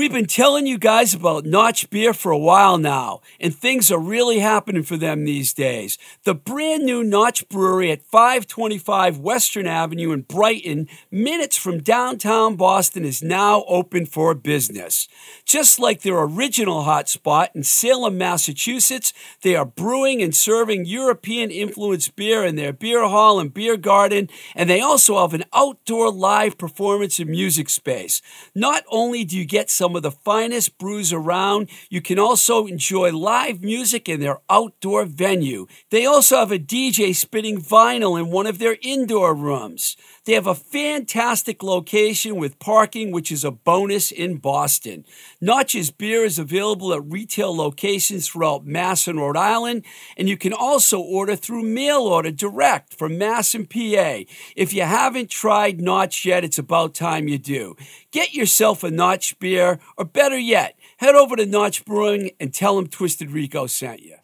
We've been telling you guys about Notch Beer for a while now, and things are really happening for them these days. The brand new Notch Brewery at 525 Western Avenue in Brighton, minutes from downtown Boston, is now open for business. Just like their original hotspot in Salem, Massachusetts, they are brewing and serving European influenced beer in their beer hall and beer garden, and they also have an outdoor live performance and music space. Not only do you get some of the finest brews around. You can also enjoy live music in their outdoor venue. They also have a DJ spinning vinyl in one of their indoor rooms. They have a fantastic location with parking, which is a bonus in Boston. Notch's beer is available at retail locations throughout Mass and Rhode Island, and you can also order through mail order direct from Mass and PA. If you haven't tried Notch yet, it's about time you do. Get yourself a Notch beer, or better yet, head over to Notch Brewing and tell them Twisted Rico sent you.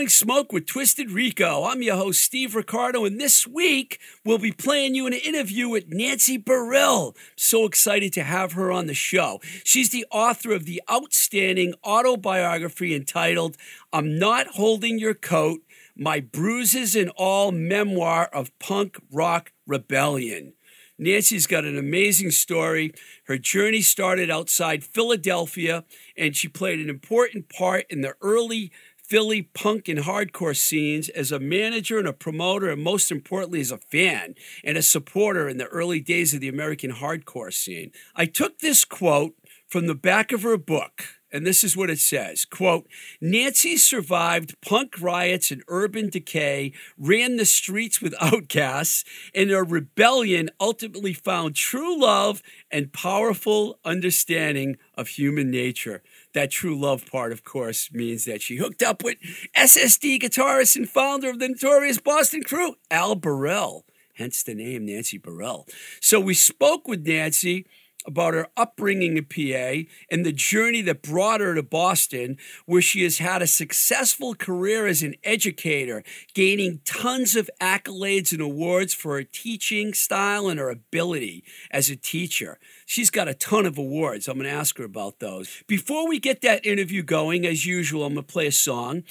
Blowing Smoke with Twisted Rico. I'm your host, Steve Ricardo, and this week we'll be playing you an interview with Nancy Barile. So excited to have her on the show. She's the author of the outstanding autobiography entitled I'm Not Holding Your Coat My Bruises and All Memoir of Punk Rock Rebellion. Nancy's got an amazing story. Her journey started outside Philadelphia, and she played an important part in the early Philly punk and hardcore scenes as a manager and a promoter, and most importantly, as a fan and a supporter in the early days of the American hardcore scene. I took this quote from the back of her book. And this is what it says quote, Nancy survived punk riots and urban decay, ran the streets with outcasts, and her rebellion ultimately found true love and powerful understanding of human nature. That true love part, of course, means that she hooked up with SSD guitarist and founder of the notorious Boston crew, Al Barile, hence the name Nancy Barile. So we spoke with Nancy about her upbringing in PA and the journey that brought her to Boston, where she has had a successful career as an educator, gaining tons of accolades and awards for her teaching style and her ability as a teacher. She's got a ton of awards. I'm going to ask her about those. Before we get that interview going, as usual, I'm going to play a song.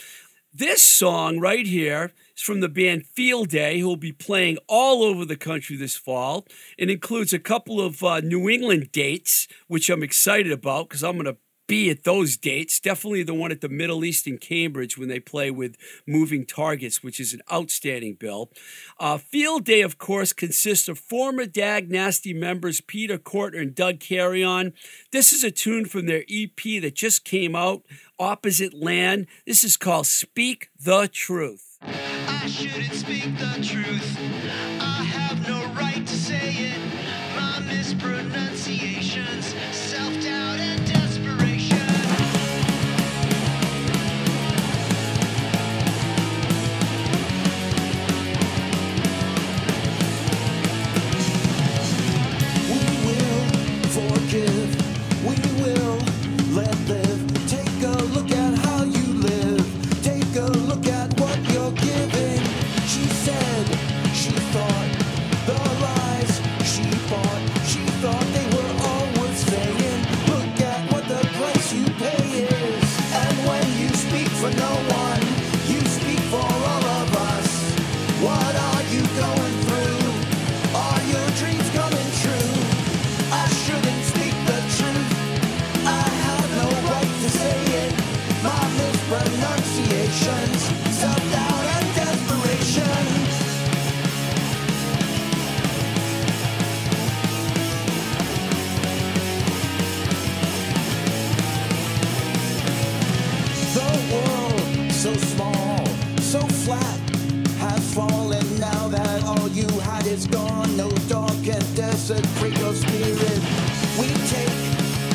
This song right here is from the band Field Day, who will be playing all over the country this fall. It includes a couple of uh, New England dates, which I'm excited about because I'm going to be at those dates. Definitely the one at the Middle East in Cambridge when they play with Moving Targets, which is an outstanding bill. Uh, Field Day, of course, consists of former Dag Nasty members Peter Cortner and Doug Carrion. This is a tune from their EP that just came out, Opposite Land. This is called Speak the Truth. I shouldn't speak the truth. Said Kratos spirit. We take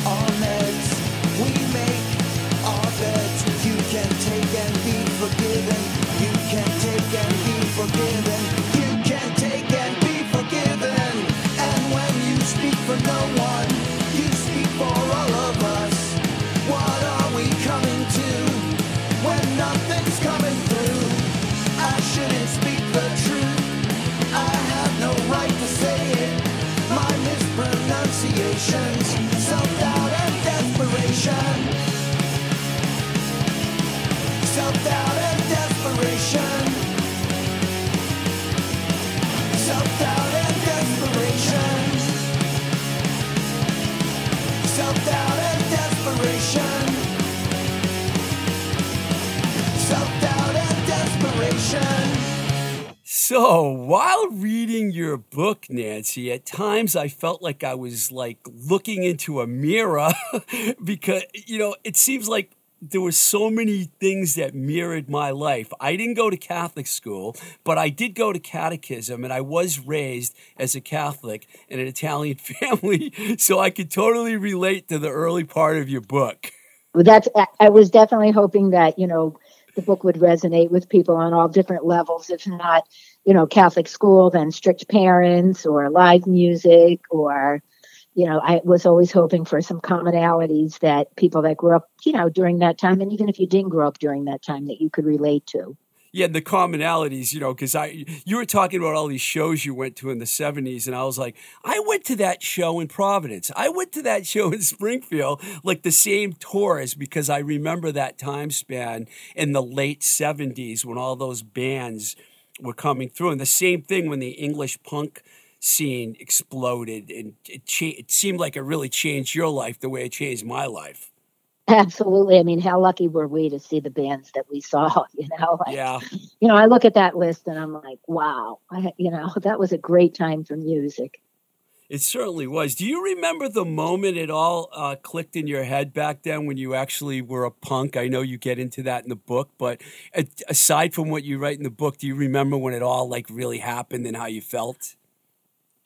our meds, we make our beds. You can take and be forgiven. You can take and be forgiven. You can take and be forgiven. And when you speak for no one, desperation. So, while reading your book, Nancy, at times I felt like I was like looking into a mirror because, you know, it seems like there were so many things that mirrored my life. I didn't go to Catholic school, but I did go to catechism and I was raised as a Catholic in an Italian family, so I could totally relate to the early part of your book. Well, that's I- I was definitely hoping that you know the book would resonate with people on all different levels. If not, you know, Catholic school, then strict parents or live music, or you know, I was always hoping for some commonalities that people that grew up, you know, during that time, and even if you didn't grow up during that time, that you could relate to. Yeah, the commonalities, you know, because I you were talking about all these shows you went to in the seventies, and I was like, I went to that show in Providence. I went to that show in Springfield, like the same tours, because I remember that time span in the late seventies when all those bands were coming through, and the same thing when the English punk scene exploded, and it, cha- it seemed like it really changed your life the way it changed my life. Absolutely. I mean, how lucky were we to see the bands that we saw? You know, like, Yeah. you know, I look at that list and I'm like, wow, I, you know, that was a great time for music. It certainly was. Do you remember the moment it all uh, clicked in your head back then when you actually were a punk? I know you get into that in the book, but aside from what you write in the book, do you remember when it all like really happened and how you felt?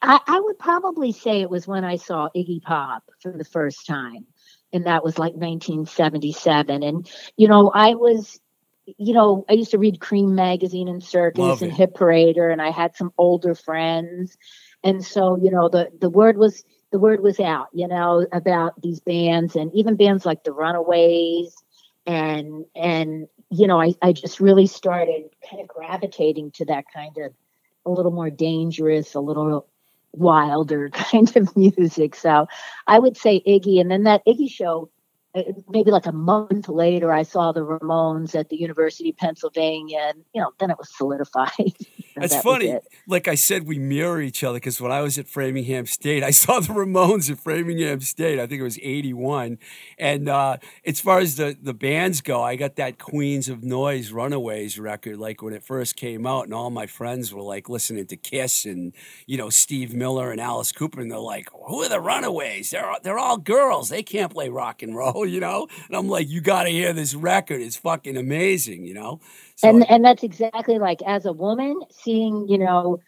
I, I would probably say it was when I saw Iggy Pop for the first time. And that was like 1977. And, you know, I was, you know, I used to read Creem Magazine and Circus Love and it. Hit Parader, and I had some older friends. And so, you know, the, the word was, the word was out, you know, about these bands and even bands like the Runaways and, and, you know, I, I just really started kind of gravitating to that kind of a little more dangerous, a little wilder kind of music. So I would say Iggy. And then that Iggy show, uh, maybe like a month later, I saw the Ramones at the University of Pennsylvania. And, you know, then it was solidified. It's that funny. Like I said, we mirror each other because when I was at Framingham State, I saw the Ramones at Framingham State. I think it was 81. And uh, as far as the, the bands go, I got that Queens of Noise Runaways record, like when it first came out, and all my friends were like listening to Kiss and, you know, Steve Miller and Alice Cooper. And they're like, who are the Runaways? They're, they're all girls. They can't play rock and roll, you know? And I'm like, you got to hear this record. It's fucking amazing, you know? So, and and that's exactly like as a woman seeing you know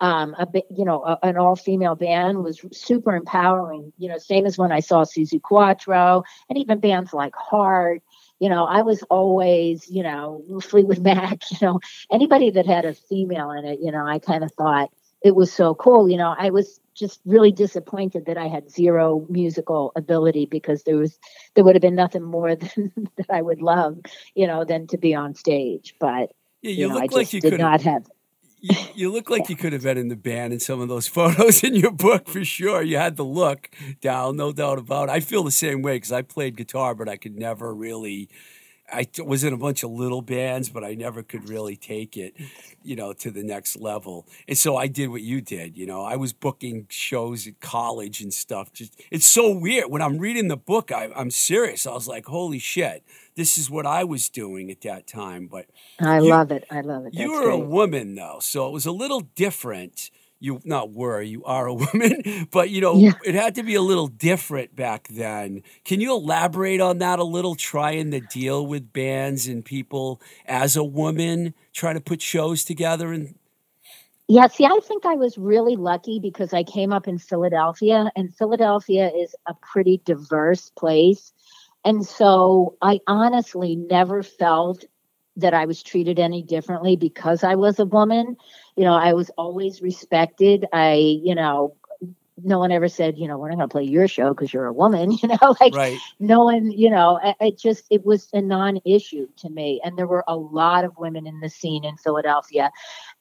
um a you know a, an all female band was super empowering you know same as when i saw suzi quatro and even bands like heart you know i was always you know fleetwood mac you know anybody that had a female in it you know i kind of thought it was so cool you know i was just really disappointed that i had zero musical ability because there was there would have been nothing more than that i would love you know than to be on stage but yeah, you, you know, look I like you could not have. you, you look like you could have been in the band in some of those photos in your book for sure. You had the look down, no doubt about it. I feel the same way because I played guitar, but I could never really. I was in a bunch of little bands, but I never could really take it, you know, to the next level. And so I did what you did. You know, I was booking shows at college and stuff. Just it's so weird when I'm reading the book. I, I'm serious. I was like, holy shit, this is what I was doing at that time. But I You- love it. I love it. you That's were a woman though, so it was a little different. You not were, you are a woman, but you know, Yeah. it had to be a little different back then. Can you elaborate on that a little, trying to deal with bands and people as a woman, trying to put shows together and Yeah, see, I think I was really lucky because I came up in Philadelphia, and Philadelphia is a pretty diverse place. And so I honestly never felt that I was treated any differently because I was a woman. You know, I was always respected. I, you know, no one ever said, you know, we're not going to play your show because you're a woman. You know, like Right. no one, you know, it just it was a non-issue to me. And there were a lot of women in the scene in Philadelphia,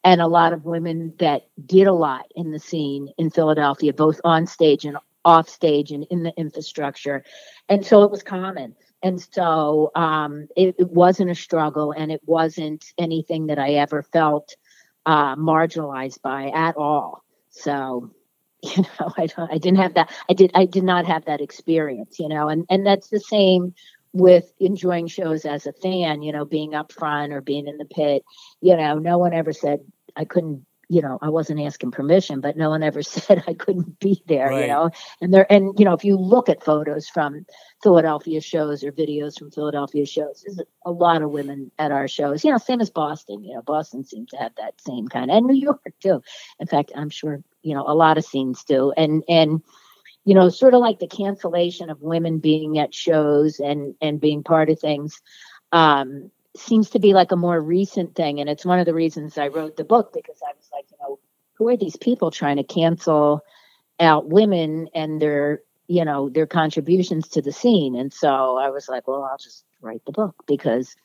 and a lot of women that did a lot in the scene in Philadelphia, both on stage and off stage and in the infrastructure. And so it was common. And so um, it, it wasn't a struggle, and it wasn't anything that I ever felt uh, marginalized by at all. So you know i i didn't have that i did i did not have that experience you know and and that's the same with enjoying shows as a fan you know being up front or being in the pit you know no one ever said i couldn't you know i wasn't asking permission but no one ever said i couldn't be there Right. you know? And there and you know if you look at photos from philadelphia shows or videos from philadelphia shows there's a lot of women at our shows. You know same as boston you know boston seems to have that same kind of and new york too. In fact i'm sure you know a lot of scenes do. And and you know sort of like the cancellation of women being at shows and and being part of things um seems to be like a more recent thing and it's one of the reasons i wrote the book because i was like you know who are these people trying to cancel out women and their you know their contributions to the scene? And so i was like well i'll just write the book because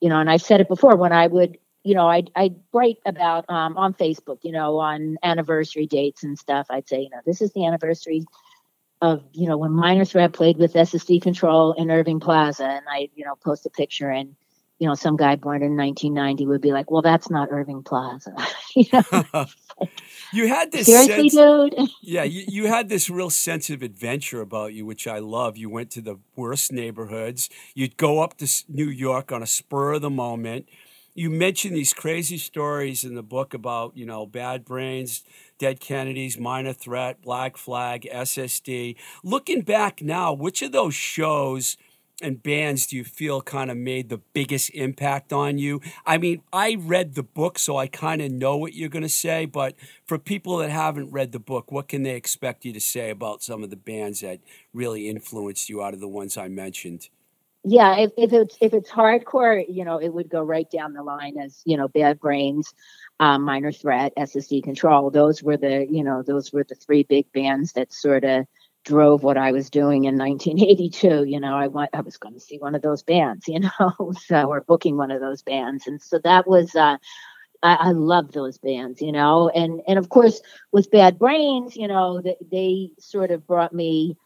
you know and i've said it before when i would you know i'd, I'd write about um, on facebook you know on anniversary dates and stuff i'd say you know this is the anniversary of you know when minor threat played with ssd control in irving plaza and i you know post a picture and you know some guy born in 1990 would be like well that's not irving plaza you know you had this seriously sense, dude yeah, you, you had this real sense of adventure about you, which I love. You went to the worst neighborhoods. You'd go up to New York on a spur of the moment. You mentioned these crazy stories in the book about, you know, bad brains, dead Kennedys, minor threat, black flag, SSD. Looking back now, which of those shows and bands do you feel kind of made the biggest impact on you? I mean, I read the book, so I kind of know what you're going to say, but for people that haven't read the book, what can they expect you to say about some of the bands that really influenced you out of the ones I mentioned? yeah if, if it's if it's hardcore you know it would go right down the line as you know bad brains um, minor threat ssd control those were the you know those were the three big bands that sort of drove what i was doing in 1982 you know i want i was going to see one of those bands you know so or booking one of those bands and so that was uh I, I love those bands, you know, and and of course with Bad Brains, you know, they, they sort of brought me,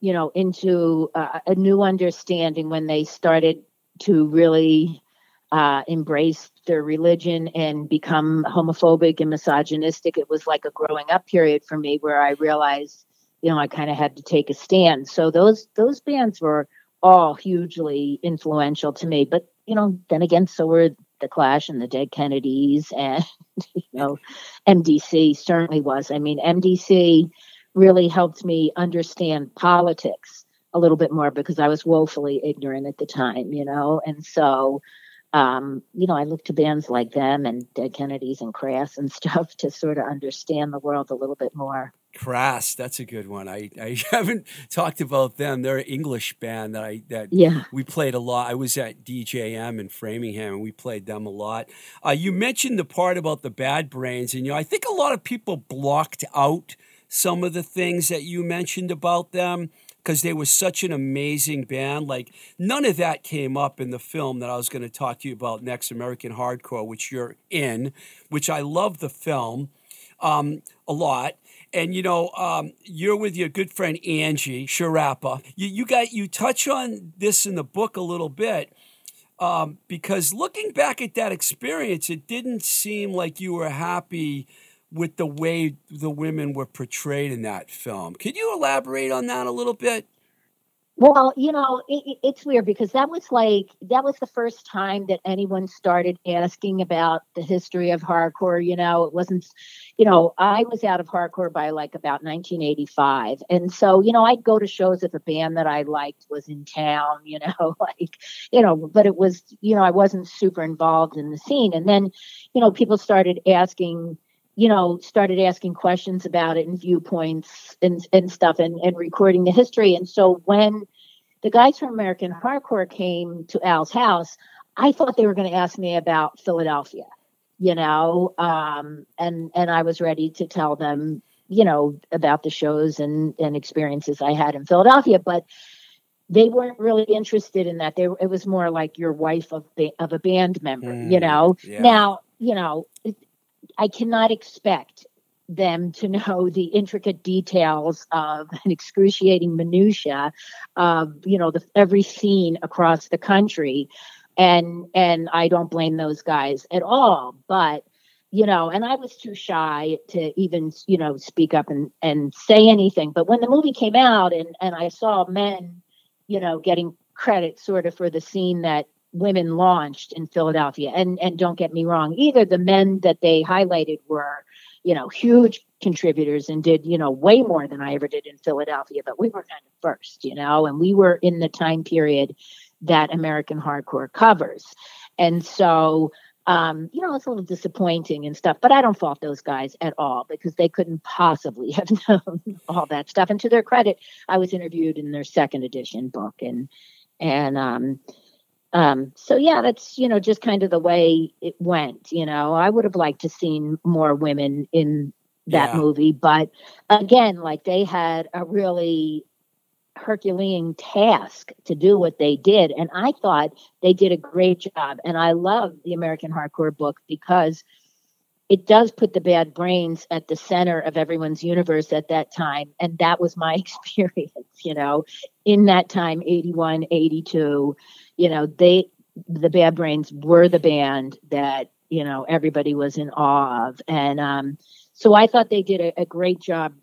you know, into uh, a new understanding when they started to really uh, embrace their religion and become homophobic and misogynistic. It was like a growing up period for me where I realized, you know, I kind of had to take a stand. So those those bands were all hugely influential to me. But you know, then again, so were the Clash and the Dead Kennedys, and you know, MDC certainly was. I mean, MDC really helped me understand politics a little bit more because I was woefully ignorant at the time, you know, and so um, you know, I looked to bands like them and Dead Kennedys and Crass and stuff to sort of understand the world a little bit more. Crass, that's a good one. I, I haven't talked about them. They're an English band that I that Yeah. we played a lot. I was at DJM in Framingham and we played them a lot. Uh, you mentioned the part about the bad brains, and you know I think a lot of people blocked out some of the things that you mentioned about them because they were such an amazing band. Like none of that came up in the film that I was going to talk to you about next, American Hardcore, which you're in, which I love the film um, a lot. And you know, um, you're with your good friend Angie Sharappa. You, you got you touch on this in the book a little bit um, because looking back at that experience, it didn't seem like you were happy with the way the women were portrayed in that film. Could you elaborate on that a little bit? Well, you know, it, it- it's weird because that was like that was the first time that anyone started asking about the history of hardcore. You know, it wasn't, you know, I was out of hardcore by like about 1985, and so you know, I'd go to shows if a band that I liked was in town. You know, like, you know, but it was, you know, I wasn't super involved in the scene, and then, you know, people started asking you know, started asking questions about it and viewpoints and, and stuff and, and recording the history. And so when the guys from American Hardcore came to Al's house, I thought they were going to ask me about Philadelphia, you know, um, and and I was ready to tell them, you know, about the shows and and experiences I had in Philadelphia, but they weren't really interested in that. They it was more like your wife of of a band member, you Mm, know. yeah. Now, you know, I cannot expect them to know the intricate details of an excruciating minutia of you know the every scene across the country. And and I don't blame those guys at all but you know and I was too shy to even you know speak up and and say anything. But when the movie came out and and I saw men you know getting credit sort of for the scene that women launched in Philadelphia and and don't get me wrong either the men that they highlighted were you know huge contributors and did you know way more than I ever did in Philadelphia but we were kind of first you know and we were in the time period that American hardcore covers and so um, you know, it's a little disappointing and stuff, but I don't fault those guys at all because they couldn't possibly have known all that stuff. And to their credit, I was interviewed in their second edition book, and and um, um, so yeah, that's you know just kind of the way it went. You know, I would have liked to seen more women in that Yeah. movie, but again, like they had a really Herculean task to do what they did. And I thought they did a great job. And I love the American Hardcore book because it does put the bad brains at the center of everyone's universe at that time. And that was my experience, you know, in that time, 81, 82, you know, they, the bad brains were the band that, you know, everybody was in awe of. And um, so I thought they did a, a great job,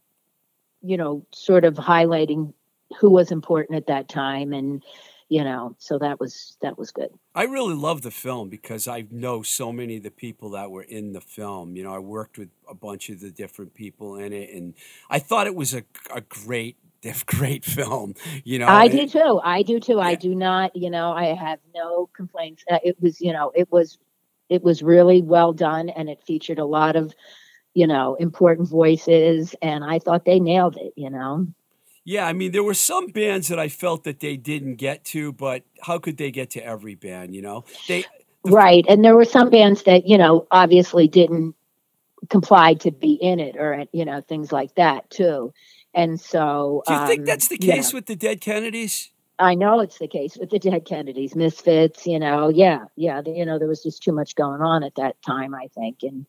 you know, sort of highlighting who was important at that time and you know so that was that was good. I really love the film because I know so many of the people that were in the film. You know, I worked with a bunch of the different people in it, and I thought it was a, a great, great film. You know, i it- do too. I do too. I do not you know i have no complaints. Uh, it was you know it was it was really well done and it featured a lot of you know important voices and i thought they nailed it you know Yeah, I mean, there were some bands that I felt that they didn't get to, but how could they get to every band? You know, they right and there were some bands that you know obviously didn't comply to be in it or you know things like that too and so do you think um, that's the yeah. case with the Dead Kennedys? I know it's the case with the dead Kennedys, Misfits, you know, yeah, yeah, the, you know, there was just too much going on at that time, I think, and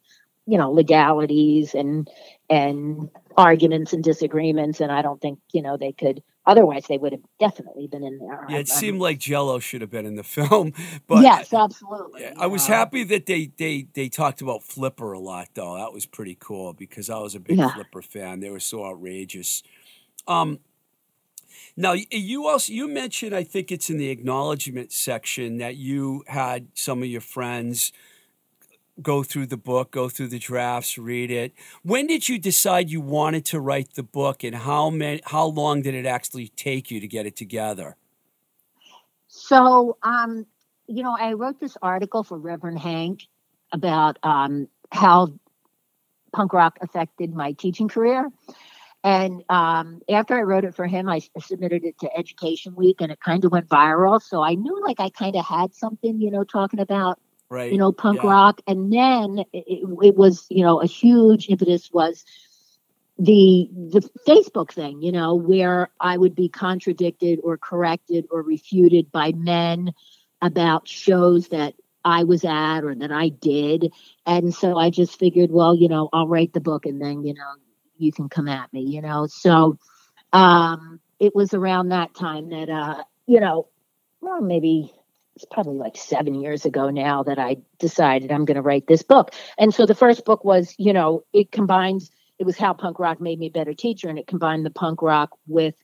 you know, legalities and and arguments and disagreements, and I don't think you know they could. Otherwise, they would have definitely been in there. Yeah, it seemed like Jello should have been in the film, but yes, absolutely. Yeah, I was know. happy that they, they they talked about Flipper a lot though. That was pretty cool because I was a big Yeah. Flipper fan. They were so outrageous. Um, now you also you mentioned I think it's in the acknowledgement section that you had some of your friends go through the book, go through the drafts, read it. When did you decide you wanted to write the book, and how many how long did it actually take you to get it together? So, um, you know, I wrote this article for Reverend Hank about um, how punk rock affected my teaching career. And um, after I wrote it for him, I submitted it to Education Week and it kind of went viral. So I knew like I kind of had something, you know, talking about, Right. you know, punk Yeah. rock. And then it, it, it was, you know, a huge impetus was the the Facebook thing, you know, where I would be contradicted or corrected or refuted by men about shows that I was at or that I did. And so I just figured, well, you know, I'll write the book and then, you know, you can come at me, you know. So um it was around that time that uh, you know, well, maybe it's probably like seven years ago now that I decided I'm going to write this book. And so the first book was, you know, it combines, it was how punk rock made me a better teacher, and it combined the punk rock with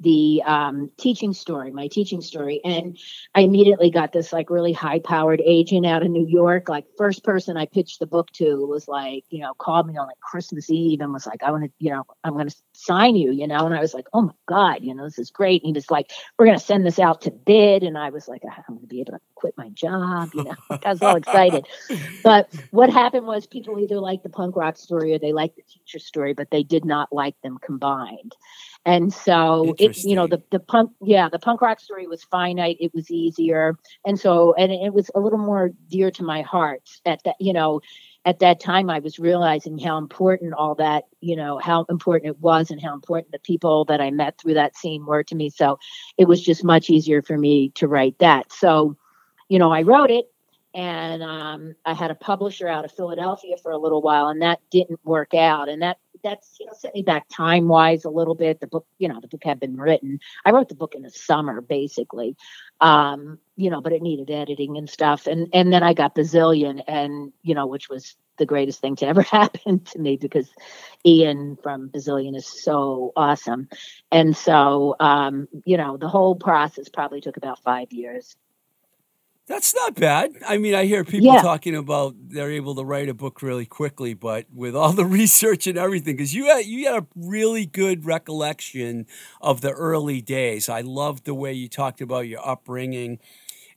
the um, teaching story, my teaching story, and I immediately got this like really high powered agent out of New York. Like first person I pitched the book to was like, you know, called me on like Christmas Eve and was like, I want to, you know, I'm going to sign you, you know, and I was like, oh my god, you know, this is great. And he was like, we're going to send this out to bid, and I was like, I'm going to be able to quit my job, you know, I was all excited. But what happened was people either liked the punk rock story or they liked the teacher story, but they did not like them combined. And so it, you know, the, the punk, yeah, the punk rock story was finite. It was easier. And so, and it was a little more dear to my heart at that, you know, at that time I was realizing how important all that, you know, how important it was and how important the people that I met through that scene were to me. So it was just much easier for me to write that. So, you know, I wrote it and um, I had a publisher out of Philadelphia for a little while, and that didn't work out. And that that's you know set me back time wise a little bit. The book, you know, the book had been written. I wrote the book in the summer, basically, um, you know, but it needed editing and stuff. And and then I got Bazillion, and you know, which was the greatest thing to ever happen to me because Ian from Bazillion is so awesome. And so, um, you know, the whole process probably took about five years. That's not bad. I mean, I hear people Yeah. talking about they're able to write a book really quickly, but with all the research and everything, because you had you had a really good recollection of the early days. I loved the way you talked about your upbringing,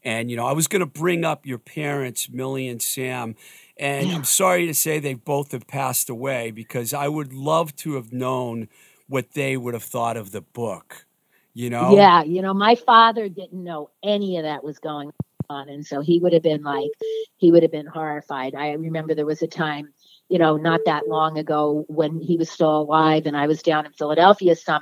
and you know, I was going to bring up your parents, Millie and Sam, and I'm sorry to say they both have passed away because I would love to have known what they would have thought of the book. You know, Yeah, you know, my father didn't know any of that was going on. And so he would have been like, he would have been horrified. I remember there was a time, you know, not that long ago when he was still alive and I was down in Philadelphia. Some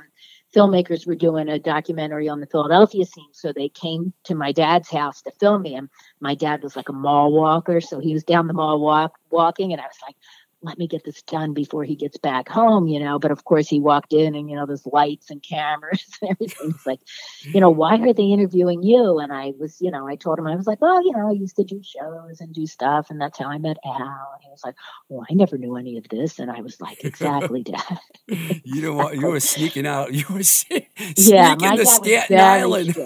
filmmakers were doing a documentary on the Philadelphia scene. So they came to my dad's house to film me. And my dad was like a mall walker. So he was down the mall walk walking. And I was like, let me get this done before he gets back home, you know. But of course, he walked in and, you know, there's lights and cameras and everything. It's like, you know, why are they interviewing you? And I was, you know, I told him, I was like, oh, you know, I used to do shows and do stuff. And that's how I met Al. And he was like, oh, I never knew any of this. And I was like, exactly, Dad. You know what? You were sneaking out. You were sneaking yeah, my Staten Island.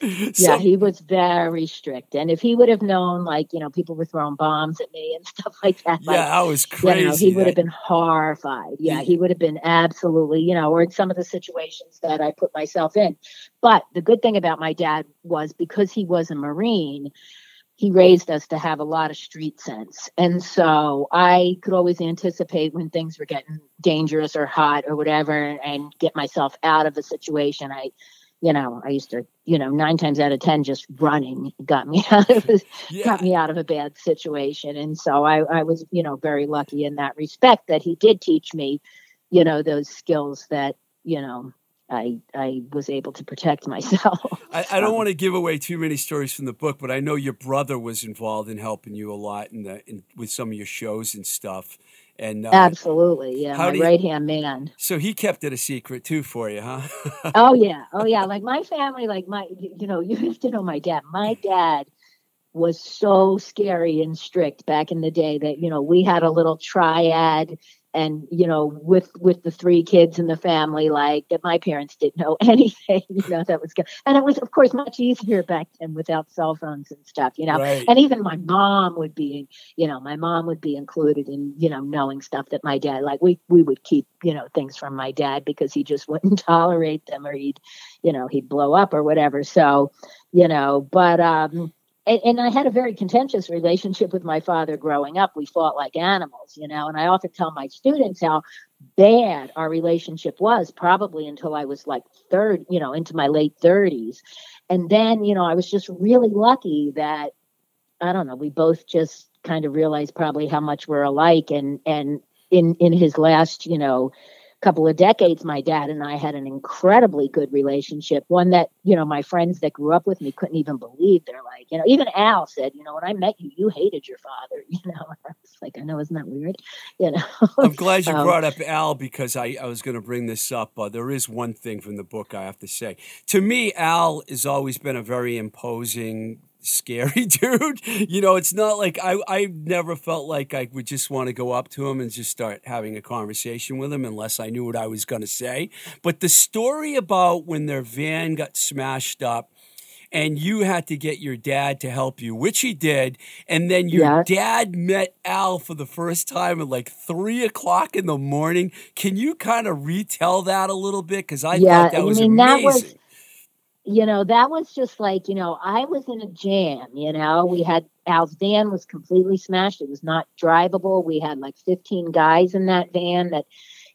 So- yeah, he was very strict. And if he would have known, like, you know, people were throwing bombs at me and stuff like that, like, yeah, I was you crazy. know, he would have been horrified. Yeah, Yeah. he would have been absolutely, you know, or in some of the situations that I put myself in. But the good thing about my dad was because he was a Marine, he raised us to have a lot of street sense. And so I could always anticipate when things were getting dangerous or hot or whatever and get myself out of a situation. I, you know, I used to, you know, nine times out of 10, just running got me out of a, yeah, got me out of a bad situation. And so I, I was, you know, very lucky in that respect that he did teach me, you know, those skills that, you know, I I was able to protect myself. I, I don't want to give away too many stories from the book, but I know your brother was involved in helping you a lot in the in, with some of your shows and stuff. And uh, Absolutely. Yeah. My right hand man. so he kept it a secret too for you, huh? Oh yeah. Oh yeah. Like my family, like my you know, you have to know my dad. My dad was so scary and strict back in the day that, you know, we had a little triad and you know with with the three kids and the family like that my parents didn't know anything you know that was good and it was of course much easier back then without cell phones and stuff you know Right. and even my mom would be you know my mom would be included in you know knowing stuff that my dad like we we would keep you know things from my dad because he just wouldn't tolerate them or he'd you know he'd blow up or whatever so you know but um and, and I had a very contentious relationship with my father growing up. We fought like animals, you know, and I often tell my students how bad our relationship was, probably until I was like third, you know, into my late 30s. And then, you know, I was just really lucky that I don't know, we both just kind of realized probably how much we're alike and and in in his last, you know, couple of decades my dad and I had an incredibly good relationship one that you know my friends that grew up with me couldn't even believe they're like you know even Al said you know when I met you you hated your father you know I was like I know isn't that weird you know I'm glad you Um, brought up Al because I, I was going to bring this up. Uh, there is one thing from the book I have to say. To me, Al has always been a very imposing scary dude. You know, it's not like I I never felt like I would just want to go up to him and just start having a conversation with him unless I knew what I was going to say. But the story about when their van got smashed up and you had to get your dad to help you, which he did, and then your Yes. dad met Al for the first time at like three o'clock in the morning. Can you kind of retell that a little bit? Because I Yeah, thought that I was mean, that was- amazing. You know, that was just like, you know, I was in a jam, you know. We had Al's van was completely smashed. It was not drivable. We had like 15 guys in that van that,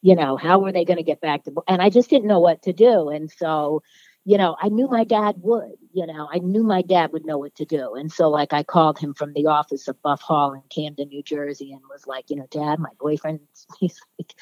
you know, how were they going to get back to and I just didn't know what to do. And so, you know, I knew my dad would, you know, I knew my dad would know what to do. And so like I called him from the office of Buff Hall in Camden, New Jersey and was like, you know, dad, my boyfriend he's like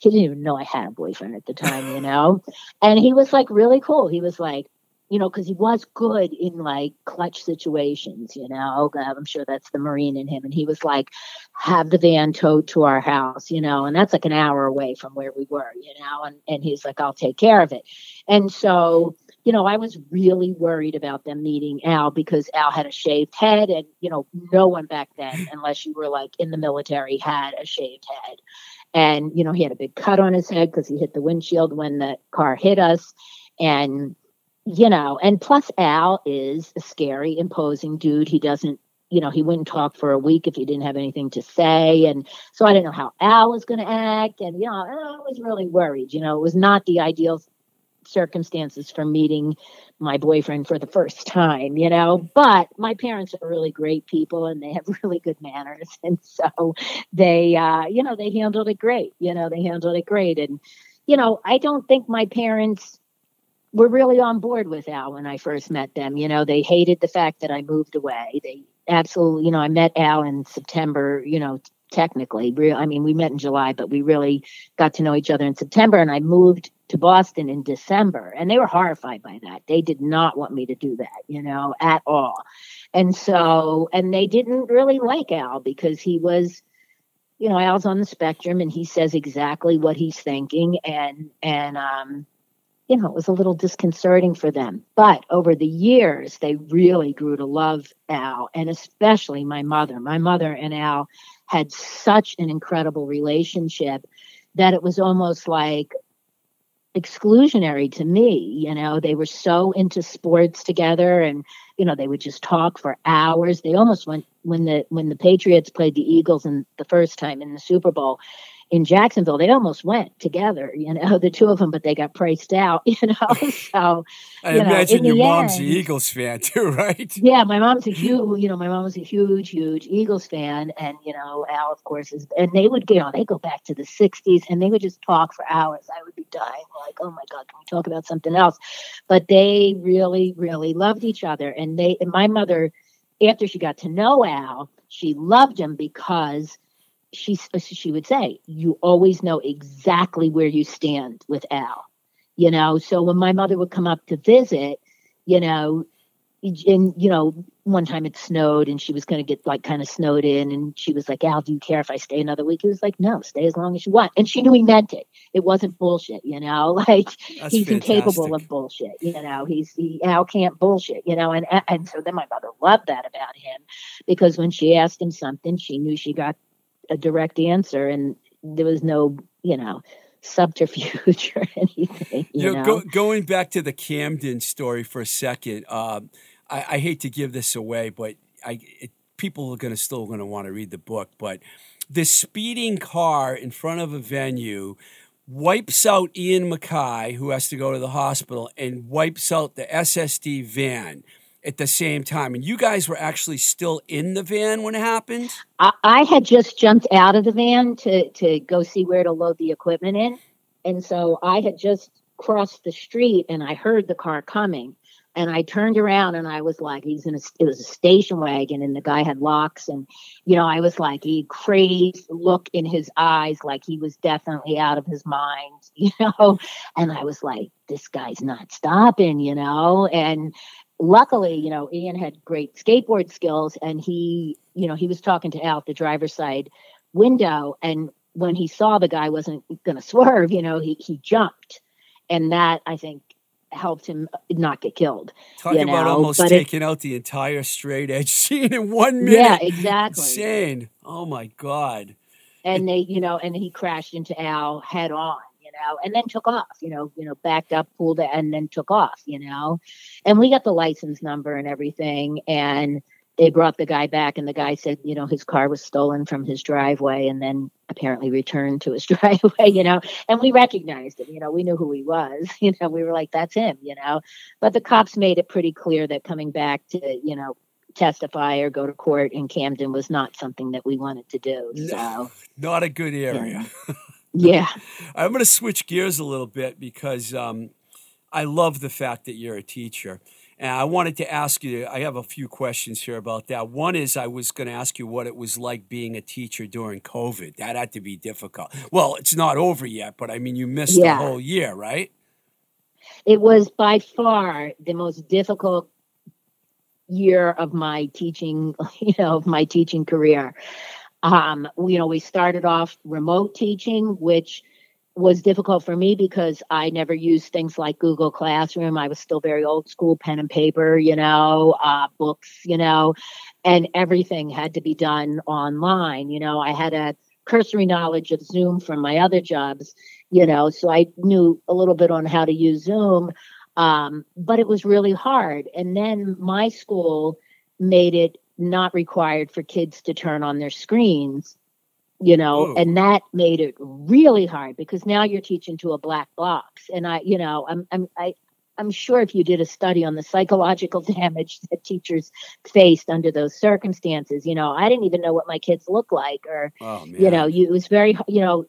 he didn't even know I had a boyfriend at the time, you know. and he was like really cool. He was like, you know, because he was good in like clutch situations, you know. I'm sure that's the Marine in him. And he was like, have the van towed to our house, you know, and that's like an hour away from where we were, you know. And and he's like, I'll take care of it. And so, you know, I was really worried about them meeting Al because Al had a shaved head, and you know, no one back then, unless you were like in the military, had a shaved head. And you know, he had a big cut on his head because he hit the windshield when the car hit us, and you know, and plus Al is a scary, imposing dude. He doesn't, you know, he wouldn't talk for a week if he didn't have anything to say. And so I didn't know how Al was going to act. And, you know, I was really worried. You know, it was not the ideal circumstances for meeting my boyfriend for the first time, you know. But my parents are really great people and they have really good manners. And so they, uh, you know, they handled it great. You know, they handled it great. And, you know, I don't think my parents were really on board with Al when I first met them. You know, they hated the fact that I moved away. They absolutely, you know, I met Al in September, you know, technically. Real I mean, we met in July, but we really got to know each other in September and I moved to Boston in December and they were horrified by that. They did not want me to do that, you know, at all. And so, and they didn't really like Al because he was you know, Al's on the spectrum and he says exactly what he's thinking and and um you know, it was a little disconcerting for them. But over the years, they really grew to love Al, and especially my mother. My mother and Al had such an incredible relationship that it was almost like exclusionary to me. You know, they were so into sports together and you know, they would just talk for hours. They almost went when the when the Patriots played the Eagles in the first time in the Super Bowl in Jacksonville, they almost went together, you know, the two of them, but they got priced out, you know. So I you know, imagine in your mom's an Eagles fan too, right? yeah, my mom's a huge, you know, my mom was a huge, huge Eagles fan, and you know, Al, of course, is, and they would, you know, they go back to the '60s, and they would just talk for hours. I would be dying, like, oh my god, can we talk about something else? But they really, really loved each other, and they, and my mother, after she got to know Al, she loved him because she she would say, "You always know exactly where you stand with Al." You know, so when my mother would come up to visit, you know, and you know one time it snowed and she was going to get like kind of snowed in and she was like al do you care if i stay another week? He was like no stay as long as you want. And she knew he meant it. It wasn't bullshit you know like That's he's incapable of bullshit you know he's he al can't bullshit you know and and so then my mother loved that about him because when she asked him something she knew she got a direct answer and there was no you know subterfuge or anything you, You know, know go, going back to the Camden story for a second, um, I, I hate to give this away, but I it, people are going to still going to want to read the book. But this speeding car in front of a venue wipes out Ian MacKaye, who has to go to the hospital, and wipes out the SSD van at the same time. And you guys were actually still in the van when it happened. I, I had just jumped out of the van to to go see where to load the equipment in, and so I had just crossed the street and I heard the car coming, and I turned around and I was like, he's in a it was a station wagon and the guy had locks. And you know I was like he crazed look in his eyes like he was definitely out of his mind, you know, and I was like this guy's not stopping, you know, and luckily, you know, Ian had great skateboard skills and he, you know, he was talking to Al at the driver's side window. And when he saw the guy wasn't going to swerve, you know, he, he jumped. And that I think helped him not get killed. Talk you about almost but it- taking out the entire straight edge scene in one minute. Yeah, exactly. Insane. Oh my God. and they you know and he crashed into al head on you know and then took off you know you know backed up pulled it and then took off you know. And we got the license number and everything and they brought the guy back and the guy said you know his car was stolen from his driveway and then apparently returned to his driveway you know. And we recognized him you know we knew who he was you know. We were like that's him you know. But the cops made it pretty clear that coming back to you know testify or go to court in camden was not something that we wanted to do so Not a good area. yeah I'm going to switch gears a little bit because um, I love the fact that you're a teacher. And I wanted to ask you, I have a few questions here about that. One is I was going to ask you what it was like being a teacher during COVID. That had to be difficult. Well, it's not over yet, but I mean, you missed Yeah. the whole year, right? it was by far the most difficult year of my teaching you know of my teaching career um you know we started off remote teaching which was difficult for me because i never used things like google classroom. I was still very old school pen and paper you know uh, books you know and everything had to be done online you know. I had a cursory knowledge of zoom from my other jobs you know so i knew a little bit on how to use zoom um, but it was really hard. And then my school made it not required for kids to turn on their screens you know Ooh. and that made it really hard because now you're teaching to a black box and i you know i'm i'm I, I'm sure if you did a study on the psychological damage that teachers faced under those circumstances, you know, I didn't even know what my kids look like, or Oh, you know you it was very you know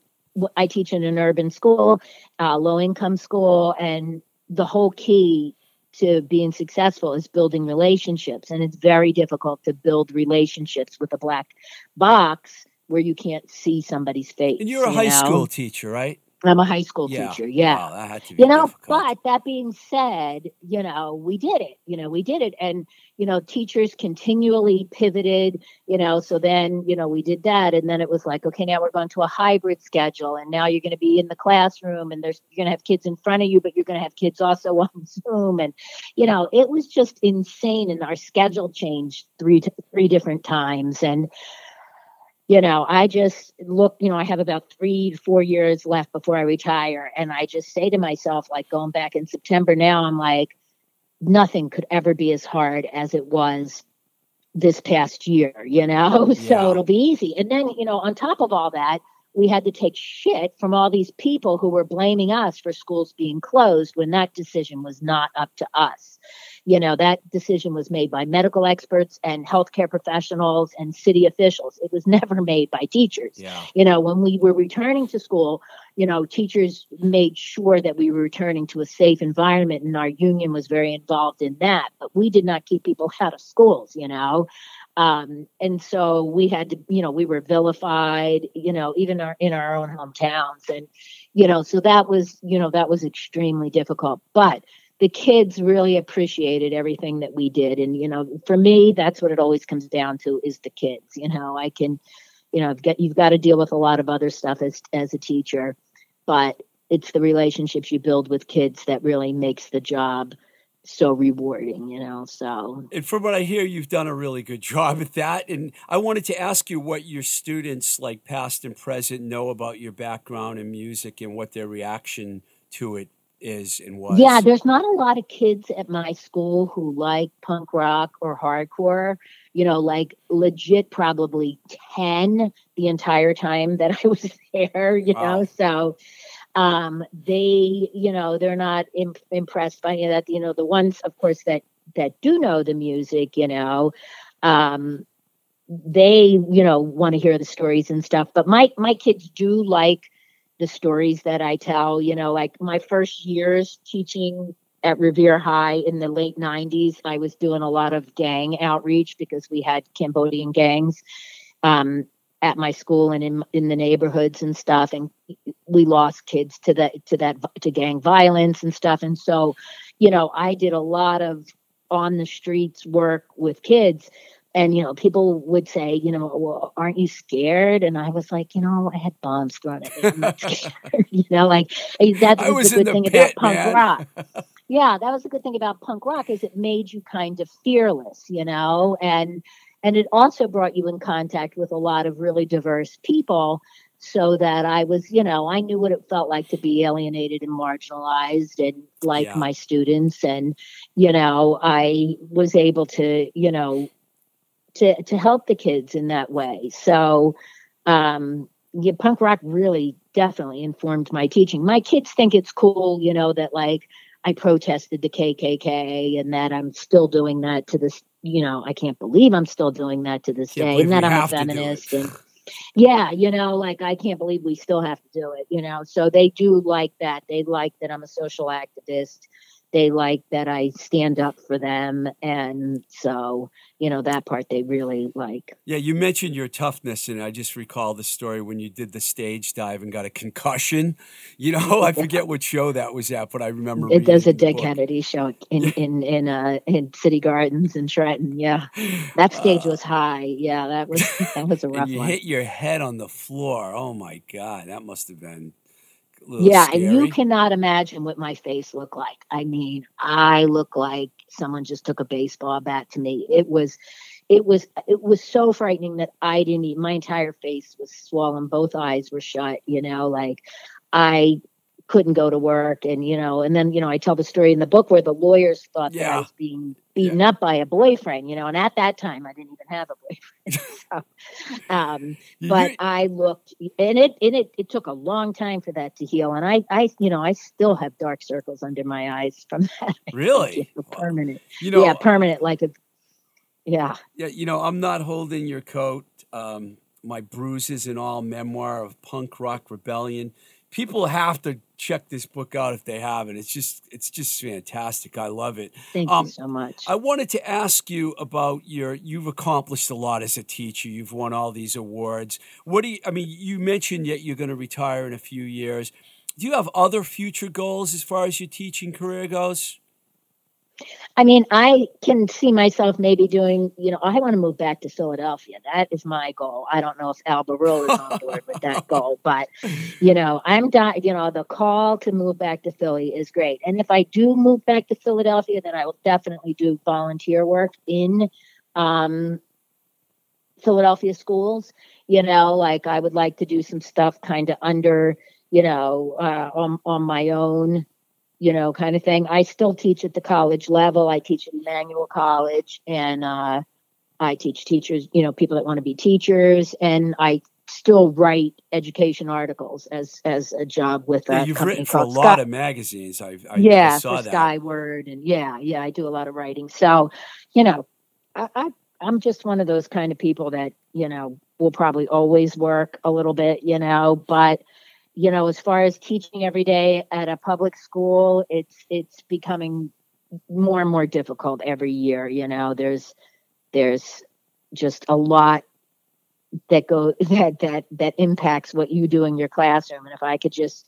I teach in an urban school uh, low income school and the whole key to being successful is building relationships and it's very difficult to build relationships with a black box where you can't see somebody's face and you're a you high know? school teacher, right? I'm a high school yeah. teacher yeah Wow, that had to be you know difficult. but that being said you know we did it you know we did it and you know teachers continually pivoted you know so then you know we did that and then it was like okay now we're going to a hybrid schedule and now you're going to be in the classroom and there's you're going to have kids in front of you but you're going to have kids also on zoom and you know it was just insane and our schedule changed three three different times and you know, I just look, you know, I have about three, four years left before I retire. And I just say to myself, like going back in September now, I'm like, nothing could ever be as hard as it was this past year, you know? Yeah. So it'll be easy. And then, you know, on top of all that, we had to take shit from all these people who were blaming us for schools being closed when that decision was not up to us. You know, that decision was made by medical experts and healthcare professionals and city officials. It was never made by teachers. Yeah. You know, when we were returning to school, you know, teachers made sure that we were returning to a safe environment, and our union was very involved in that. But we did not keep people out of schools, you know. Um, and so we had to, you know, we were vilified, you know, even our, in our own hometowns. And, you know, so that was, you know, that was extremely difficult. But the kids really appreciated everything that we did. And, you know, for me, that's what it always comes down to is the kids. You know, I can, you know, I've got, you've got to deal with a lot of other stuff as, as a teacher, but it's the relationships you build with kids that really makes the job so rewarding, you know. So And from what I hear, you've done a really good job at that. And I wanted to ask you what your students, like past and present, know about your background in music and what their reaction to it is and was. Yeah, there's not a lot of kids at my school who like punk rock or hardcore. You know, like legit, probably 10 the entire time that I was there, you Wow. know. So um they you know they're not Im- impressed by any of that you know the ones of course that that do know the music you know um they you know want to hear the stories and stuff but my my kids do like the stories that I tell. You know, like my first years teaching at Revere High in the late 90s, I was doing a lot of gang outreach because we had Cambodian gangs um, at my school and in in the neighborhoods and stuff, and we lost kids to that to that to gang violence and stuff. And so, you know, I did a lot of on the streets work with kids and you know people would say you know well aren't you scared? And i was like you know i had bombs thrown at me. I'm not scared. You know like that's I was the good the thing pit, about punk man. rock. Yeah, that was a good thing about punk rock is it made you kind of fearless, you know, and and it also brought you in contact with a lot of really diverse people so that I was, you know, I knew what it felt like to be alienated and marginalized and like Yeah. my students. And you know, I was able to, you know, to to help the kids in that way. So um yeah, punk rock really definitely informed my teaching. My kids think it's cool, you know, that like I protested the KKK and that I'm still doing that to this, you know, I can't believe I'm still doing that to this day and that I'm a have to do it. feminist and yeah, you know, like I can't believe we still have to do it, you know. So they do like that. They like that I'm a social activist. They like that I stand up for them and so, you know, that part they really like. Yeah, you mentioned your toughness, and I just recall the story when you did the stage dive and got a concussion. You know, I forget what show that was at, but I remember. It does a Dick book. Kennedy show in in in uh in City Gardens in Trenton. Yeah, that stage was high. Yeah, that was that was a Uh, rough you one. hit your head on the floor. Oh my god, that must have been Yeah, scary. and you cannot imagine what my face looked like. I mean, I look like someone just took a baseball bat to me. It was it was it was so frightening that I didn't eat my entire face was swollen, both eyes were shut, you know, like I couldn't go to work and you know and then you know I tell the story in the book where the lawyers thought that Yeah. I was being beaten up by a boyfriend, you know, and at that time I didn't even have a boyfriend. so um but I looked and it and it, it took a long time for that to heal and I I you know I still have dark circles under my eyes from that really, Yeah, permanent you know, yeah permanent like a yeah Yeah, you know, I'm not holding your coat. Um, my bruises and all memoir of punk rock rebellion. People have to check this book out if they haven't. It's just, it's just fantastic. I love it. thank Um, you so much I wanted to ask you about your. You've accomplished a lot as a teacher. You've won all these awards. What do you? I mean, you mentioned that you're going to retire in a few years. Do you have other future goals as far as your teaching career goes? I mean I can see myself maybe doing you know I want to move back to Philadelphia. That is my goal. I don't know if Al Barile is on board with that goal but you know i'm di- you know the call to move back to philly is great. And if i do move back to philadelphia then i will definitely do volunteer work in um philadelphia schools. You know like i would like to do some stuff kind of under you know uh, on on my own you know kind of thing i still teach at the college level i teach at emmanuel college and uh i teach teachers you know people that want to be teachers and i still write education articles as as a job with a Yeah, you've written for a lot Sky- of magazines. I, I, yeah, I saw that. Skyward, and yeah, yeah, I do a lot of writing. So, you know, I, I I'm just one of those kind of people that you know will probably always work a little bit, you know, but you know, as far as teaching every day at a public school, it's it's becoming more and more difficult every year. You know, there's there's just a lot that go that that that impacts what you do in your classroom and if i could just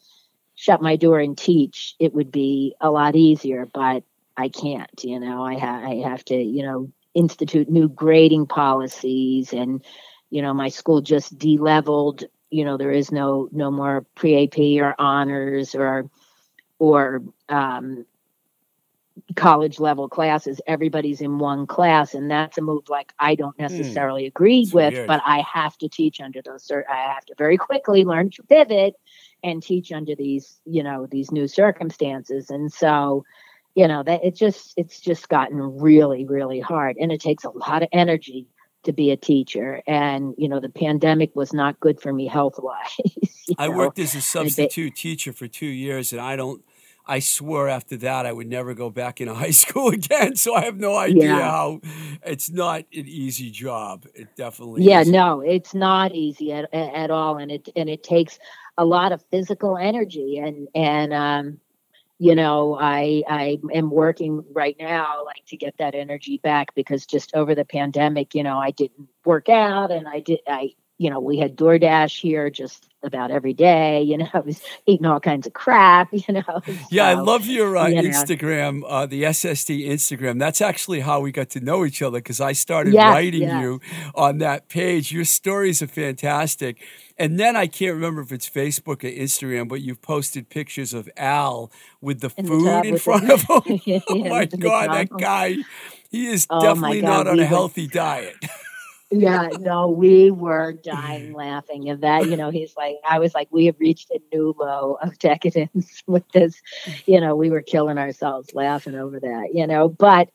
shut my door and teach it would be a lot easier but i can't you know i ha- i have to you know institute new grading policies and you know my school just de-leveled you know there is no no more pre-ap or honors or or um college level classes. Everybody's in one class and that's a move like i don't necessarily agree It's with weird. but i have to teach under those i have to very quickly learn to pivot and teach under these you know these new circumstances. And so you know that it just it's just gotten really really hard and it takes a lot of energy to be a teacher and you know the pandemic was not good for me health wise I worked as a substitute teacher for two years, and I don't. I swore after that I would never go back into high school again. So I have no idea Yeah. how. It's not an easy job. It definitely. yeah is. no it's not easy at, at at all and it and it takes a lot of physical energy and and um you know i i am working right now like to get that energy back because just over the pandemic you know i didn't work out and i did i you know, we had DoorDash here just about every day. You know, I was eating all kinds of crap. You know. Yeah, I love your uh, you know. Instagram, uh, the SSD Instagram. That's actually how we got to know each other because I started Yes, writing yes. you on that page. Your stories are fantastic. And then I can't remember if it's Facebook or Instagram, but you've posted pictures of Al with the In food tub in front the- of him. Yeah, oh my the God, that guy, he is Oh definitely not on a healthy diet. Yeah, no, we were dying mm. laughing at that. You know, he's like, I was like, we have reached a new low of decadence with this. Mm. You know, we were killing ourselves laughing over that. You know, but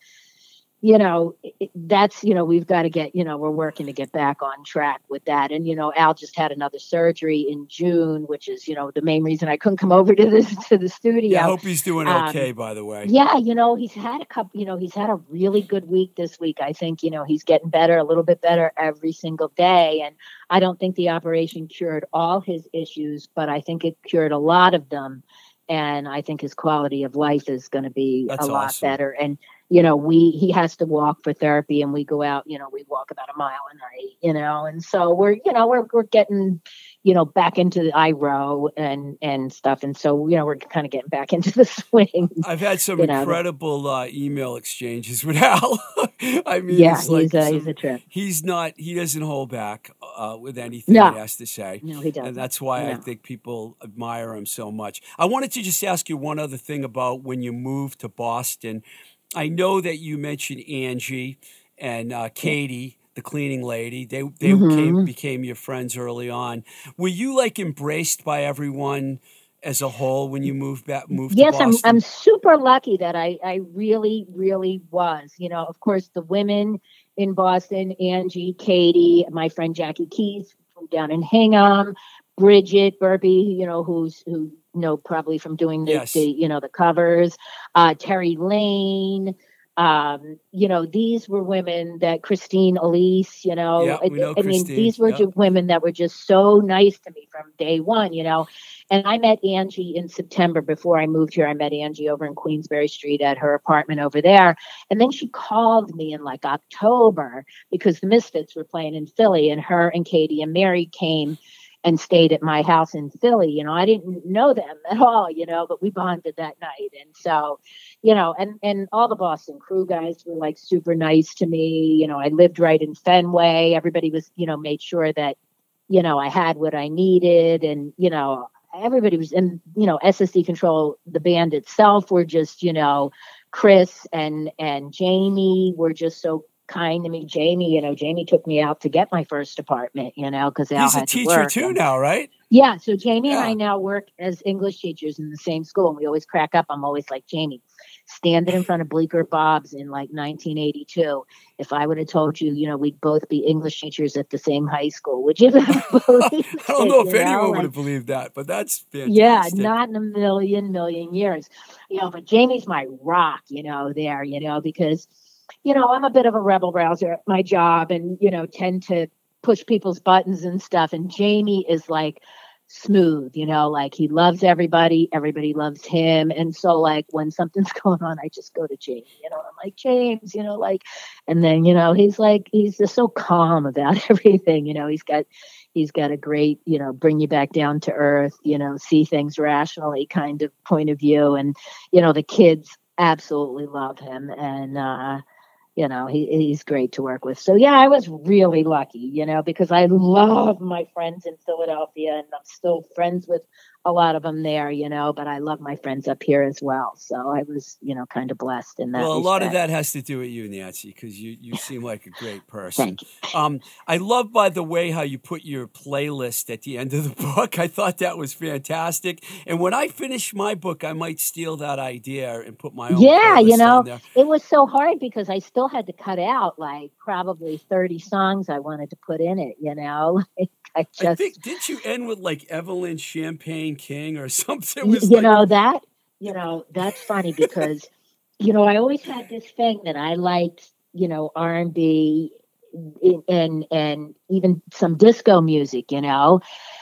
you know, that's you know, we've got to get. You know, we're working to get back on track with that. And you know, Al just had another surgery in June, which is you know the main reason I couldn't come over to this to the studio. Yeah, I hope he's doing Um, okay, by the way. Yeah, you know, he's had a couple, you know, he's had a really good week this week. I think, you know, he's getting better, a little bit better every single day. And I don't think the operation cured all his issues, but I think it cured a lot of them. And I think his quality of life is going to be That's a lot awesome. better. And, you know, we, he has to walk for therapy and we go out, you know, we walk about a mile a night, you know, and so we're, you know, we're, we're getting, you know, back into the I row and, and stuff. And so, you know, we're kind of getting back into the swing. I've had some you know, incredible uh, email exchanges with Al. I mean, yeah, it's like he's, a, some- he's a trip. he's not he doesn't hold back uh, with anything No. he has to say No, he doesn't. and that's why i think people admire him so much i wanted to just ask you one other thing about when you moved to boston i know that you mentioned angie and uh, katie the cleaning lady. They they Mhm. came, became your friends early on. Were you like embraced by everyone as a whole when you moved back moved yes i'm i'm super lucky that i i really really was. You know of course the women in boston angie katie my friend jackie keys from down in hingham bridget burby you know who's who know probably from doing the, Yes. the you know the covers uh terry lane um you know these were women that christine elise you know Yeah, I, know I mean these were yeah. women that were just so nice to me from day one you know and I met Angie in September before I moved here. I met Angie over in Queensberry Street at her apartment over there. And then she called me in like October because the Misfits were playing in Philly and her and Katie and Mary came and stayed at my house in Philly. You know, I didn't know them at all, you know, but we bonded that night. And so, you know, and and all the Boston crew guys were like super nice to me. You know, I lived right in Fenway. Everybody was, you know, made sure that, you know, I had what I needed and, you know, everybody was in you know ssd control the band itself were just you know chris and and jamie were just so kind to me. Jamie you know jamie took me out to get my first apartment you know because he's a had to teacher too And- now right? Yeah so jamie and i now work as english teachers in the same school and we always crack up. I'm always like jamie standing in front of bleecker bob's in like 1982 if i would have told you you know we'd both be english teachers at the same high school would you have i don't know it, if anyone would Like, have believed that but that's fantastic. yeah, not in a million, million years. You know, but Jamie's my rock, you know, there, you know, because, you know, I'm a bit of a rebel rouser at my job and, you know, tend to push people's buttons and stuff. And Jamie is like smooth, you know, like he loves everybody, everybody loves him. And so, like, when something's going on, I just go to Jamie, you know, I'm like, James, you know, like, and then, you know, he's like, he's just so calm about everything, you know, he's got, he's got a great you know bring you back down to earth you know see things rationally kind of point of view and you know the kids absolutely love him and uh you know he, he's great to work with. So yeah i was really lucky you know because i love my friends in philadelphia and i'm still friends with a lot of them there you know but i love my friends up here as well so i was you know kind of blessed in that well, a lot of that has to do with you, Nancy, because you, you seem like a great person. thank you Um, I love, by the way, how you put your playlist at the end of the book. I thought that was fantastic. And when I finish my book, I might steal that idea and put my own. Yeah, you know, it was so hard because I still had to cut out like probably 30 songs I wanted to put in it, you know? Like I I think didn't you end with like Evelyn Champagne King or something? Was you like, know that you know that's funny because you know i always had this thing that i liked you know r&b and and even some disco music you know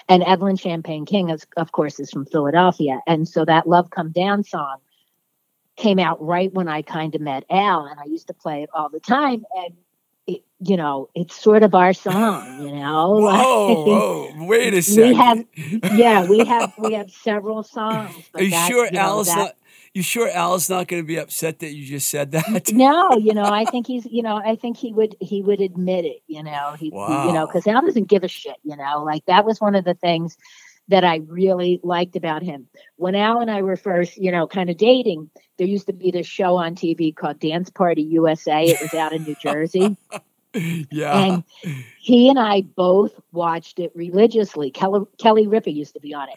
and evelyn champagne king is, of course is from philadelphia and so that love come down song came out right when i kind of met al and i used to play it all the time and it, you know, it's sort of our song, you know. Whoa, whoa, wait a second. we have yeah we have we have several songs Are you that, sure know, Al's that- not? You sure Al's not going to be upset that you just said that? no you know i think he's you know i think he would he would admit it you know he, he- you know because al doesn't give a shit you know like that was one of the things that i really liked about him. When al and i were first you know kind of dating there used to be this show on tv called dance party usa it was out in new jersey yeah. and he and I both watched it religiously. Kelly, Kelly Ripa used to be on it.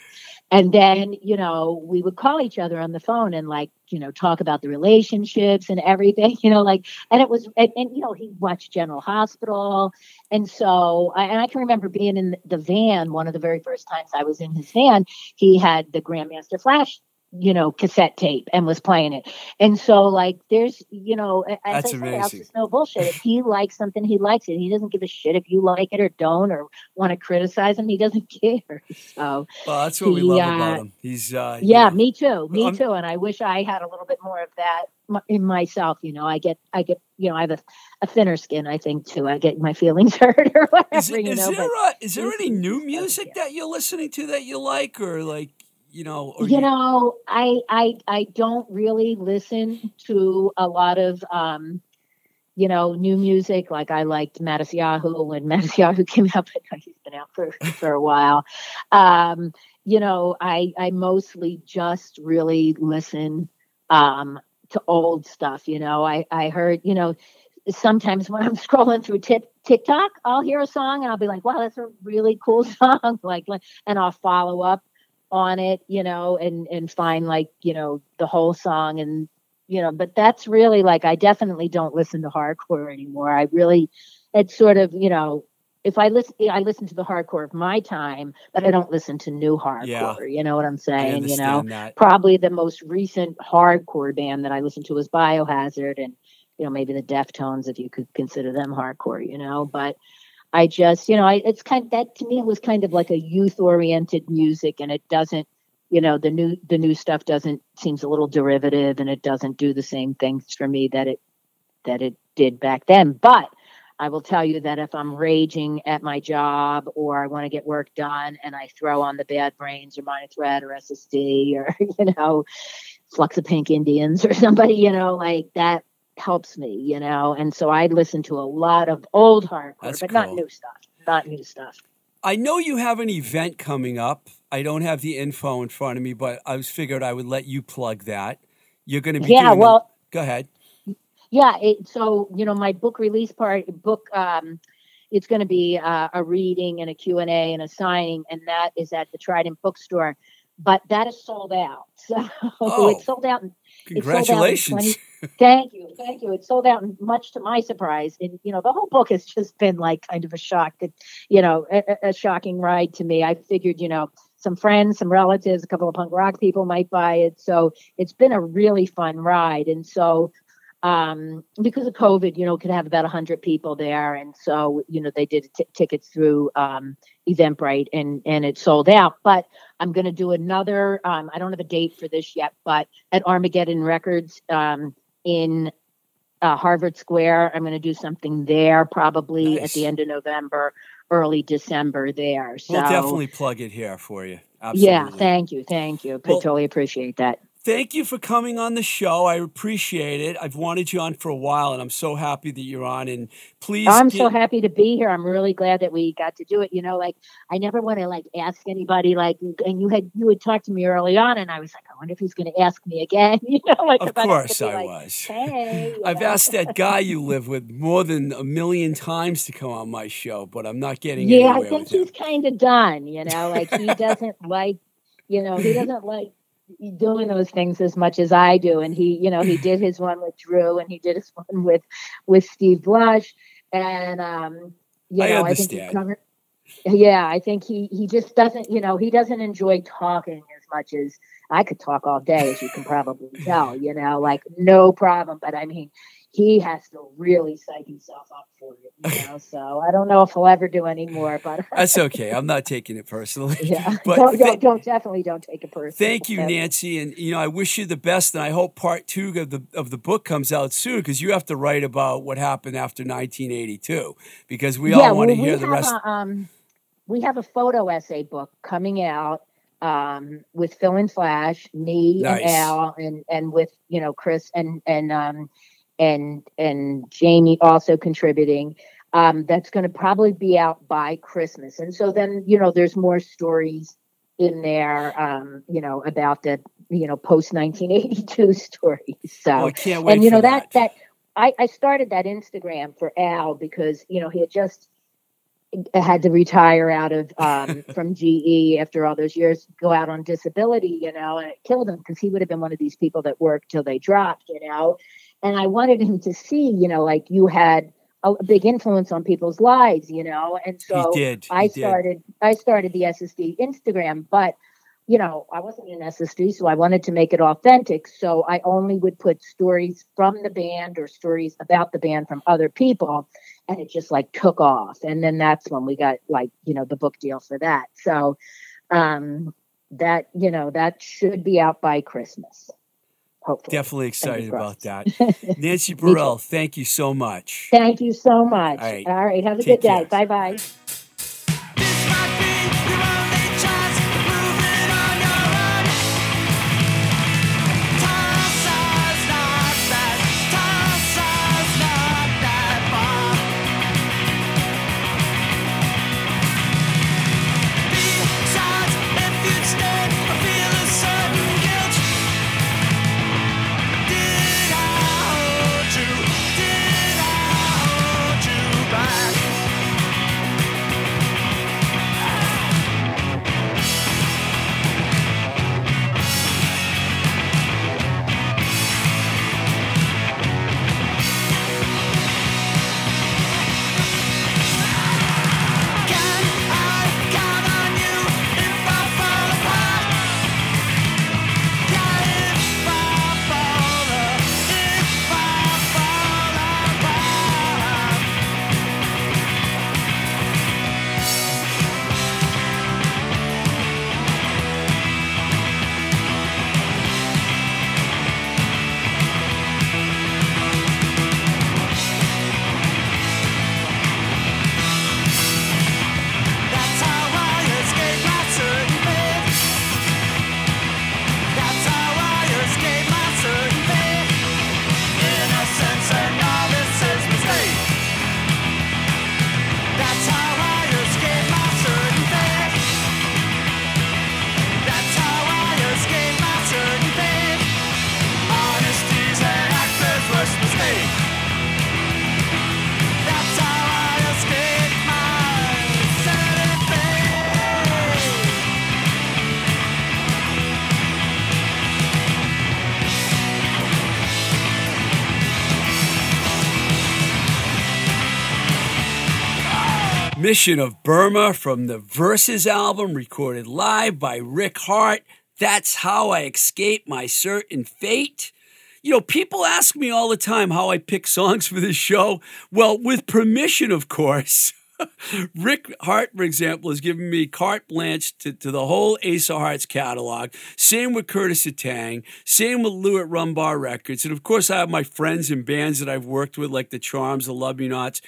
And then, you know, we would call each other on the phone and like, you know, talk about the relationships and everything, you know, like, and it was, and, and you know, he watched General Hospital. And so, I, and I can remember being in the van, one of the very first times I was in his van, he had the Grandmaster Flash, you know, cassette tape and was playing it. And so, like, there's, you know, as That's I say, amazing. no bullshit. If he likes something, he likes it. He doesn't give a shit if you like it or don't or want to criticize him. He doesn't care. So, well, that's what we he, love uh, about him. He's uh, you yeah, me too, me I'm- too. And I wish I had a little bit more of that in myself. You know, I get, I get, you know, I have a, a thinner skin. I think too. I get my feelings hurt or whatever. Is, you is know, there but uh, is there any new music yeah. that you're listening to that you like, or like you know, or you know i i i don't really listen to a lot of um you know new music. Like i liked Yahoo when Yahoo came out but he's been out for for a while. Um you know i i mostly just really listen um to old stuff you know. I i heard you know sometimes when i'm scrolling through tip tiktok i'll hear a song and i'll be like wow that's a really cool song like- and i'll follow up on it, you know, and and find like, you know, the whole song and you know, but that's really like I definitely don't listen to hardcore anymore. I really it's sort of, you know, if I listen I listen to the hardcore of my time, but I don't listen to new hardcore. Yeah. You know what I'm saying? You know, that. probably the most recent hardcore band that I listened to was Biohazard and you know maybe the Deftones if you could consider them hardcore, you know, but I just, you know, I, it's kind of that to me was kind of like a youth oriented music and it doesn't, you know, the new the new stuff doesn't seems a little derivative and it doesn't do the same things for me that it that it did back then. But I will tell you that if I'm raging at my job or I want to get work done and I throw on the Bad Brains or Minor Threat or SSD or, you know, Flux of Pink Indians or somebody, you know, like that helps me, you know. And so I listen to a lot of old hardcore, That's but not new stuff. Not new stuff. I know you have an event coming up. I don't have the info in front of me, but I was figured I would let you plug that. You're going to be Yeah, doing a- well, go ahead. Yeah, it, so you know my book release part book um it's going to be uh, a reading and a Q&A and a signing and that is at the Trident bookstore but that is sold out. So Oh, it's sold out in Congratulations. Thank you, thank you. It sold out, and much to my surprise. And you know, the whole book has just been like kind of a shock. That you know, a- a shocking ride to me. I figured, you know, some friends, some relatives, a couple of punk rock people might buy it. So it's been a really fun ride. And so, um, because of COVID, you know, could have about a hundred people there, and so you know they did t- tickets through um, Eventbrite, and and it sold out. But I'm going to do another. Um, I don't have a date for this yet, but at Armageddon Records um, in uh, Harvard Square. I'm going to do something there probably Nice. at the end of November, early December there. So We'll definitely plug it here for you. Absolutely. yeah, thank you, thank you. Well- totally appreciate that. Thank you for coming on the show. I appreciate it. I've wanted you on for a while, and I'm so happy that you're on. And please, I'm so happy to be here. I'm really glad that we got to do it. You know, like I never want to like ask anybody like, and you had you had talked to me early on, and I was like, I wonder if he's going to ask me again. You know, like Of 'cause I have to course, I like, was. Hey, I've know? asked that guy you live with more than a million times to come on my show, but I'm not getting Yeah, I think he's kind of done. You know, like he doesn't like, you know, he doesn't like doing those things as much as I do. And he, you know, he did his one with Drew, and he did his one with with Steve Blush, and um, you I know, I think covered. Yeah, I think he he just doesn't, you know, he doesn't enjoy talking as much as I could talk all day, as you can probably tell. You know, like no problem. But I mean, he has to really psych himself up for it. You know, so I don't know if he'll ever do any more, but That's okay. I'm not taking it personally. yeah, But don't, don't, don't definitely don't take it personally. Thank you, Nancy, and you know I wish you the best, and I hope part two of the of the book comes out soon because you have to write about what happened after 1982 because we all want to well, hear the rest. A, um, we have a photo essay book coming out um, with Phil and Flash, me Nice. and Al, and and with you know Chris and and um, and and Jamie also contributing. Um, that's going to probably be out by Christmas, and so then you know there's more stories in there, um, you know, about the you know post 1982 stories. So Oh, I can't wait and you know for that that I, I started that Instagram for Al because you know he had just had to retire out of um, from GE after all those years, go out on disability, you know, and it killed him because he would have been one of these people that worked till they dropped, you know. And I wanted him to see, you know, like you had a, big influence on people's lives, you know. And so he did. He I did. started I started the SSD Instagram, but you know, I wasn't in SSD, so I wanted to make it authentic. So I only would put stories from the band or stories about the band from other people. And it just like took off. And then that's when we got like, you know, the book deal for that. So um that, you know, that should be out by Christmas. Hopefully. Definitely excited about that. Nancy Barile, thank you so much. Thank you so much. All right. All right. Have a Take good day. Bye bye. Mission of Burma from the Verses album, recorded live by Rick Harte. That's how I escape my certain fate. You know, people ask me all the time how I pick songs for this show. Well, with permission, of course. Rick Harte, for example, has given me carte blanche to, to the whole Ace of Hearts catalog. Same with Curtis Atang. Same with Lou at Rumbar Records. And of course, I have my friends and bands that I've worked with, like the Charms, the Love Me Nots.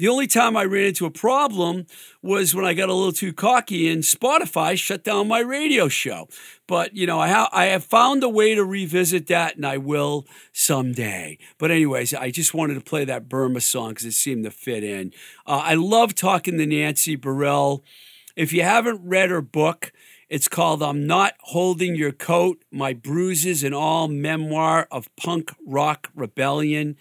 The only time I ran into a problem was when I got a little too cocky and Spotify shut down my radio show. But, you know, I, ha- I have found a way to revisit that and I will someday. But, anyways, I just wanted to play that Burma song because it seemed to fit in. Uh, I love talking to Nancy Barile. If you haven't read her book, it's called I'm Not Holding Your Coat My Bruises and All Memoir of Punk Rock Rebellion.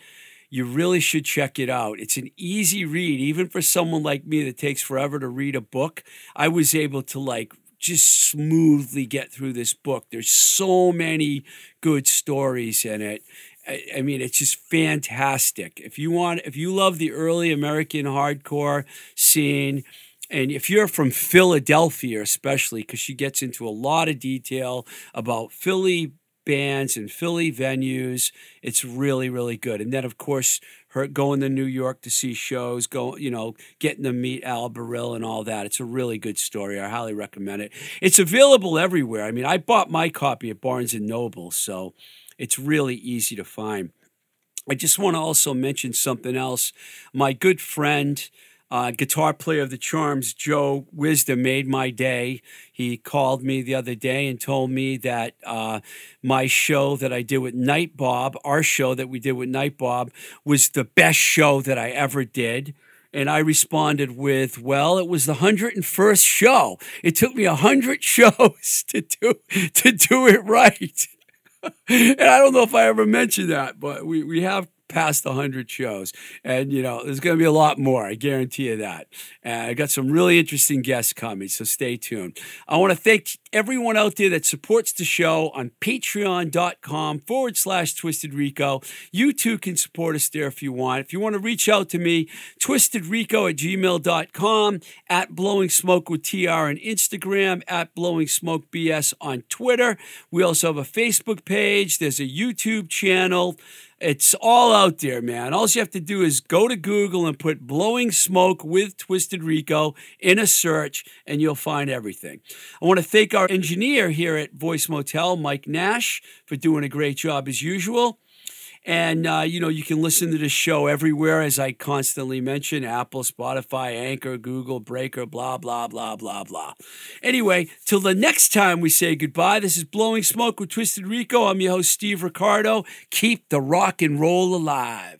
You really should check it out. It's an easy read, even for someone like me that takes forever to read a book. I was able to like just smoothly get through this book. There's so many good stories in it. I, I mean, it's just fantastic. If you want, if you love the early American hardcore scene, and if you're from Philadelphia, especially, because she gets into a lot of detail about Philly bands and Philly venues. It's really, really good. And then, of course, her going to New York to see shows, go, you know, getting to meet Al Barile and all that. It's a really good story. I highly recommend it. It's available everywhere. I mean, I bought my copy at Barnes and Noble, so it's really easy to find. I just want to also mention something else. My good friend, uh, guitar player of the Charms, Joe Wisdom, made my day. He called me the other day and told me that uh, my show that I did with Night Bob, our show that we did with Night Bob, was the best show that I ever did. And I responded with, "Well, it was the hundred and first show. It took me a hundred shows to do to do it right." and I don't know if I ever mentioned that, but we, we have past 100 shows. And, you know, there's going to be a lot more. I guarantee you that. And I got some really interesting guests coming, so stay tuned. I want to thank everyone out there that supports the show on patreon.com forward slash Twisted Rico. You too can support us there if you want. If you want to reach out to me, Twisted twistedrico at gmail.com, at Blowing Smoke with TR on Instagram, at Blowing Smoke BS on Twitter. We also have a Facebook page, there's a YouTube channel. It's all out there, man. All you have to do is go to Google and put Blowing Smoke with Twisted Rico in a search, and you'll find everything. I want to thank our engineer here at Voice Motel, Mike Nash, for doing a great job as usual. And, uh, you know, you can listen to the show everywhere, as I constantly mention Apple, Spotify, Anchor, Google, Breaker, blah, blah, blah, blah, blah. Anyway, till the next time we say goodbye, this is Blowing Smoke with Twisted Rico. I'm your host, Steve Ricardo. Keep the rock and roll alive.